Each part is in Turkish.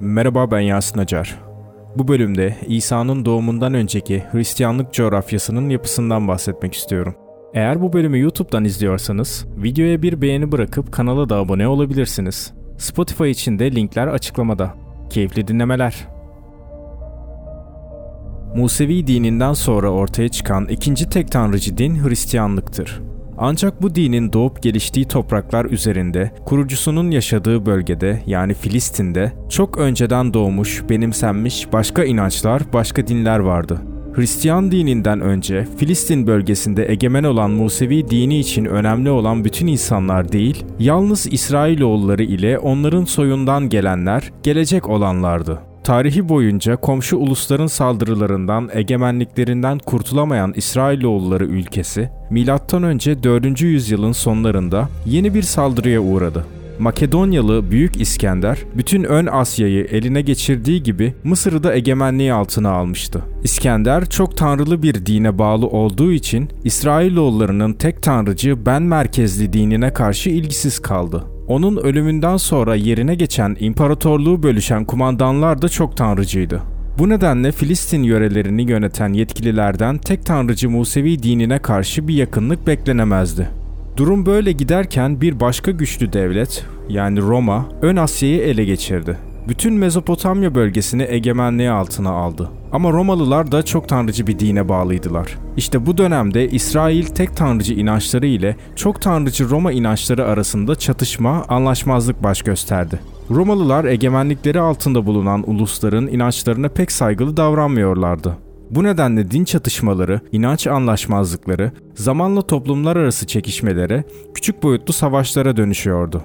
Merhaba ben Yasin Acar. Bu bölümde İsa'nın doğumundan önceki Hristiyanlık coğrafyasının yapısından bahsetmek istiyorum. Eğer bu bölümü YouTube'dan izliyorsanız videoya bir beğeni bırakıp kanala da abone olabilirsiniz. Spotify için de linkler açıklamada. Keyifli dinlemeler. Musevi dininden sonra ortaya çıkan ikinci tek tanrıcı din Hristiyanlıktır. Ancak bu dinin doğup geliştiği topraklar üzerinde, kurucusunun yaşadığı bölgede yani Filistin'de çok önceden doğmuş, benimsenmiş başka inançlar, başka dinler vardı. Hristiyan dininden önce Filistin bölgesinde egemen olan Musevi dini için önemli olan bütün insanlar değil, yalnız İsrailoğulları ile onların soyundan gelenler, gelecek olanlardı. Tarihi boyunca komşu ulusların saldırılarından, egemenliklerinden kurtulamayan İsrailoğulları ülkesi, M.Ö. 4. yüzyılın sonlarında yeni bir saldırıya uğradı. Makedonyalı Büyük İskender bütün ön Asya'yı eline geçirdiği gibi Mısır'ı da egemenliği altına almıştı. İskender çok tanrılı bir dine bağlı olduğu için İsrailoğullarının tek tanrıcı ben merkezli dinine karşı ilgisiz kaldı. Onun ölümünden sonra yerine geçen imparatorluğu bölüşen kumandanlar da çok tanrıcıydı. Bu nedenle Filistin yörelerini yöneten yetkililerden tek tanrıcı Musevi dinine karşı bir yakınlık beklenemezdi. Durum böyle giderken bir başka güçlü devlet yani Roma ön Asya'yı ele geçirdi. Bütün Mezopotamya bölgesini egemenliği altına aldı. Ama Romalılar da çok tanrıcı bir dine bağlıydılar. İşte bu dönemde İsrail tek tanrıcı inançları ile çok tanrıcı Roma inançları arasında çatışma, anlaşmazlık baş gösterdi. Romalılar egemenlikleri altında bulunan ulusların inançlarına pek saygılı davranmıyorlardı. Bu nedenle din çatışmaları, inanç anlaşmazlıkları, zamanla toplumlar arası çekişmelere, küçük boyutlu savaşlara dönüşüyordu.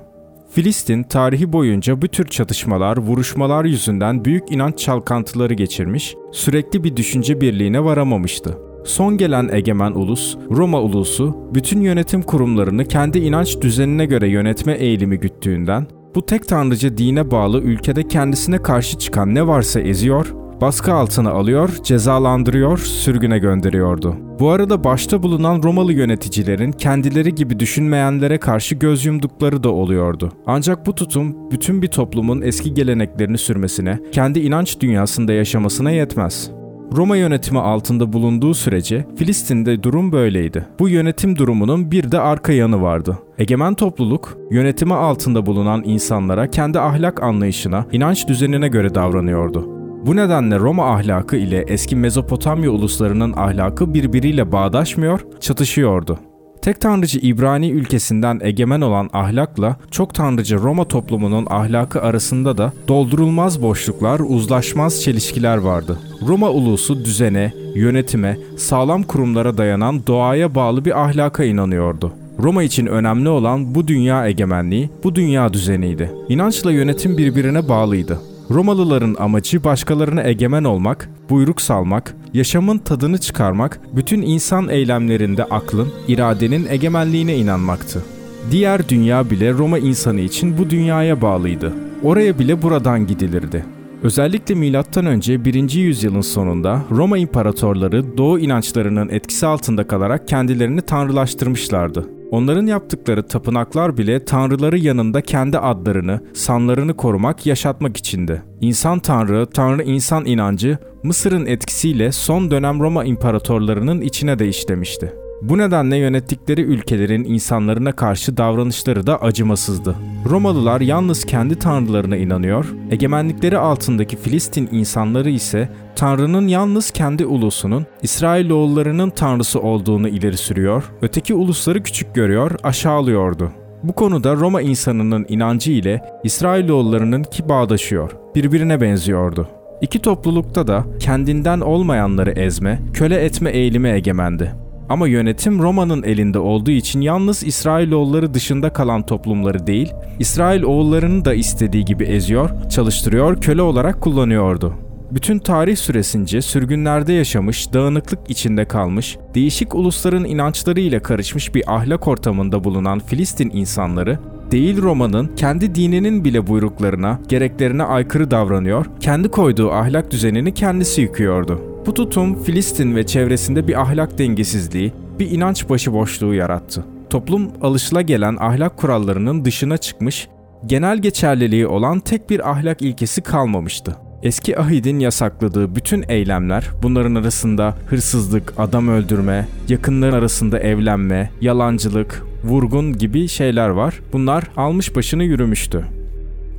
Filistin tarihi boyunca bu tür çatışmalar, vuruşmalar yüzünden büyük inanç çalkantıları geçirmiş, sürekli bir düşünce birliğine varamamıştı. Son gelen egemen ulus, Roma ulusu, bütün yönetim kurumlarını kendi inanç düzenine göre yönetme eğilimi güttüğünden, bu tek tanrıcı dine bağlı ülkede kendisine karşı çıkan ne varsa eziyor, baskı altına alıyor, cezalandırıyor, sürgüne gönderiyordu. Bu arada başta bulunan Romalı yöneticilerin kendileri gibi düşünmeyenlere karşı göz yumdukları da oluyordu. Ancak bu tutum bütün bir toplumun eski geleneklerini sürmesine, kendi inanç dünyasında yaşamasına yetmez. Roma yönetimi altında bulunduğu sürece Filistin'de durum böyleydi. Bu yönetim durumunun bir de arka yanı vardı. Egemen topluluk, yönetimi altında bulunan insanlara kendi ahlak anlayışına, inanç düzenine göre davranıyordu. Bu nedenle Roma ahlakı ile eski Mezopotamya uluslarının ahlakı birbiriyle bağdaşmıyor, çatışıyordu. Tek tanrıcı İbrani ülkesinden egemen olan ahlakla çok tanrıcı Roma toplumunun ahlakı arasında da doldurulmaz boşluklar, uzlaşmaz çelişkiler vardı. Roma ulusu düzene, yönetime, sağlam kurumlara dayanan doğaya bağlı bir ahlaka inanıyordu. Roma için önemli olan bu dünya egemenliği, bu dünya düzeniydi. İnançla yönetim birbirine bağlıydı. Romalıların amacı başkalarına egemen olmak, buyruk salmak, yaşamın tadını çıkarmak, bütün insan eylemlerinde aklın, iradenin egemenliğine inanmaktı. Diğer dünya bile Roma insanı için bu dünyaya bağlıydı. Oraya bile buradan gidilirdi. Özellikle M.Ö. 1. yüzyılın sonunda Roma imparatorları Doğu inançlarının etkisi altında kalarak kendilerini tanrılaştırmışlardı. Onların yaptıkları tapınaklar bile tanrıları yanında kendi adlarını, sanlarını korumak, yaşatmak içindi. İnsan tanrı, tanrı insan inancı Mısır'ın etkisiyle son dönem Roma imparatorlarının içine de işlemişti. Bu nedenle yönettikleri ülkelerin insanlarına karşı davranışları da acımasızdı. Romalılar yalnız kendi tanrılarına inanıyor, egemenlikleri altındaki Filistin insanları ise Tanrı'nın yalnız kendi ulusunun, İsrailoğullarının tanrısı olduğunu ileri sürüyor, öteki ulusları küçük görüyor, aşağılıyordu. Bu konuda Roma insanının inancı ile İsrailoğullarının ki bağdaşıyor, birbirine benziyordu. İki toplulukta da kendinden olmayanları ezme, köle etme eğilimi egemendi. Ama yönetim Roma'nın elinde olduğu için yalnız İsrailoğulları dışında kalan toplumları değil, İsrail oğullarını da istediği gibi eziyor, çalıştırıyor, köle olarak kullanıyordu. Bütün tarih süresince sürgünlerde yaşamış, dağınıklık içinde kalmış, değişik ulusların inançları ile karışmış bir ahlak ortamında bulunan Filistin insanları, değil Roma'nın kendi dininin bile buyruklarına, gereklerine aykırı davranıyor, kendi koyduğu ahlak düzenini kendisi yıkıyordu. Bu tutum Filistin ve çevresinde bir ahlak dengesizliği, bir inanç başıboşluğu yarattı. Toplum alışıla gelen ahlak kurallarının dışına çıkmış, genel geçerliliği olan tek bir ahlak ilkesi kalmamıştı. Eski ahidin yasakladığı bütün eylemler, bunların arasında hırsızlık, adam öldürme, yakınların arasında evlenme, yalancılık, vurgun gibi şeyler var. Bunlar almış başını yürümüştü.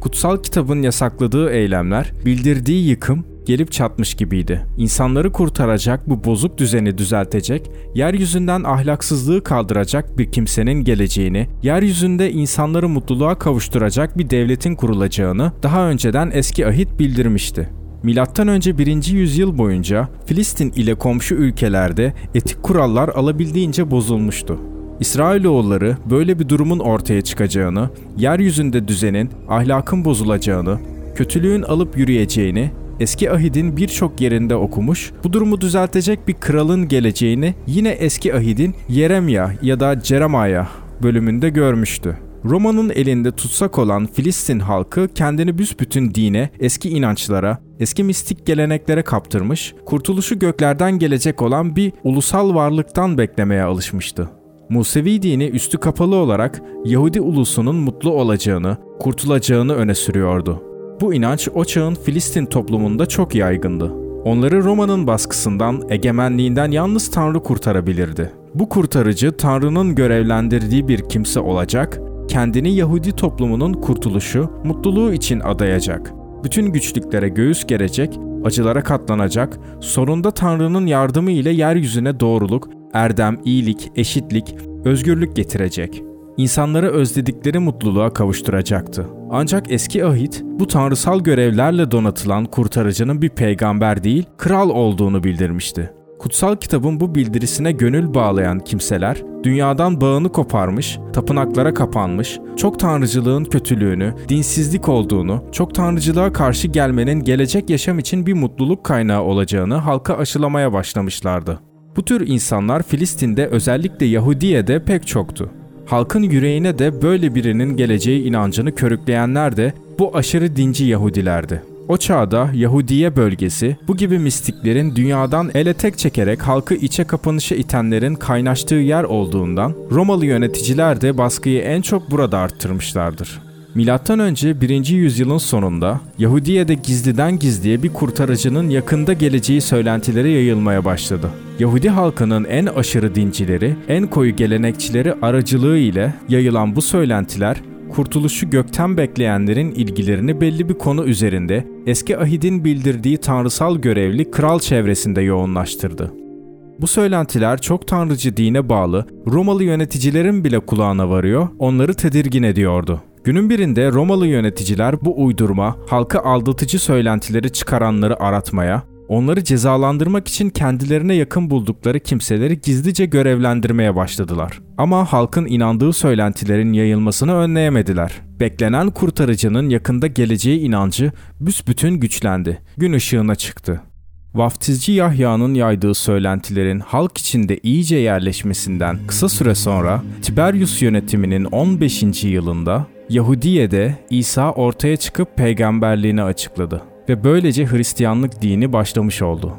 Kutsal kitabın yasakladığı eylemler, bildirdiği yıkım gelip çatmış gibiydi. İnsanları kurtaracak, bu bozuk düzeni düzeltecek, yeryüzünden ahlaksızlığı kaldıracak bir kimsenin geleceğini, yeryüzünde insanları mutluluğa kavuşturacak bir devletin kurulacağını daha önceden eski ahit bildirmişti. Milattan önce 1. yüzyıl boyunca Filistin ile komşu ülkelerde etik kurallar alabildiğince bozulmuştu. İsrailoğulları böyle bir durumun ortaya çıkacağını, yeryüzünde düzenin, ahlakın bozulacağını, kötülüğün alıp yürüyeceğini eski ahidin birçok yerinde okumuş, bu durumu düzeltecek bir kralın geleceğini yine eski ahidin Yeremya ya da Ceremaya bölümünde görmüştü. Roma'nın elinde tutsak olan Filistin halkı kendini büsbütün dine, eski inançlara, eski mistik geleneklere kaptırmış, kurtuluşu göklerden gelecek olan bir ulusal varlıktan beklemeye alışmıştı. Musevi dini üstü kapalı olarak Yahudi ulusunun mutlu olacağını, kurtulacağını öne sürüyordu. Bu inanç o çağın Filistin toplumunda çok yaygındı. Onları Roma'nın baskısından, egemenliğinden yalnız Tanrı kurtarabilirdi. Bu kurtarıcı Tanrı'nın görevlendirdiği bir kimse olacak, kendini Yahudi toplumunun kurtuluşu, mutluluğu için adayacak. Bütün güçlüklere göğüs gerecek, acılara katlanacak, sonunda Tanrı'nın yardımı ile yeryüzüne doğruluk, erdem, iyilik, eşitlik, özgürlük getirecek. İnsanları özledikleri mutluluğa kavuşturacaktı. Ancak eski ahit bu tanrısal görevlerle donatılan kurtarıcının bir peygamber değil, kral olduğunu bildirmişti. Kutsal kitabın bu bildirisine gönül bağlayan kimseler dünyadan bağını koparmış, tapınaklara kapanmış, çok tanrıcılığın kötülüğünü, dinsizlik olduğunu, çok tanrıcılığa karşı gelmenin gelecek yaşam için bir mutluluk kaynağı olacağını halka aşılamaya başlamışlardı. Bu tür insanlar Filistin'de özellikle Yahudiye'de pek çoktu. Halkın yüreğine de böyle birinin geleceği inancını körükleyenler de bu aşırı dinci Yahudilerdi. O çağda Yahudiye bölgesi bu gibi mistiklerin dünyadan ele tek çekerek halkı içe kapanışa itenlerin kaynaştığı yer olduğundan Romalı yöneticiler de baskıyı en çok burada arttırmışlardır. Milattan önce 1. yüzyılın sonunda Yahudiye'de gizliden gizliye bir kurtarıcının yakında geleceği söylentileri yayılmaya başladı. Yahudi halkının en aşırı dincileri, en koyu gelenekçileri aracılığı ile yayılan bu söylentiler kurtuluşu gökten bekleyenlerin ilgilerini belli bir konu üzerinde eski ahidin bildirdiği tanrısal görevli kral çevresinde yoğunlaştırdı. Bu söylentiler çok tanrıcı dine bağlı Romalı yöneticilerin bile kulağına varıyor, onları tedirgin ediyordu. Günün birinde Romalı yöneticiler bu uydurma, halka aldatıcı söylentileri çıkaranları aratmaya, onları cezalandırmak için kendilerine yakın buldukları kimseleri gizlice görevlendirmeye başladılar. Ama halkın inandığı söylentilerin yayılmasını önleyemediler. Beklenen kurtarıcının yakında geleceği inancı büsbütün güçlendi. Gün ışığına çıktı. Vaftizci Yahya'nın yaydığı söylentilerin halk içinde iyice yerleşmesinden kısa süre sonra Tiberius yönetiminin 15. yılında Yahudiye'de İsa ortaya çıkıp peygamberliğini açıkladı ve böylece Hristiyanlık dini başlamış oldu.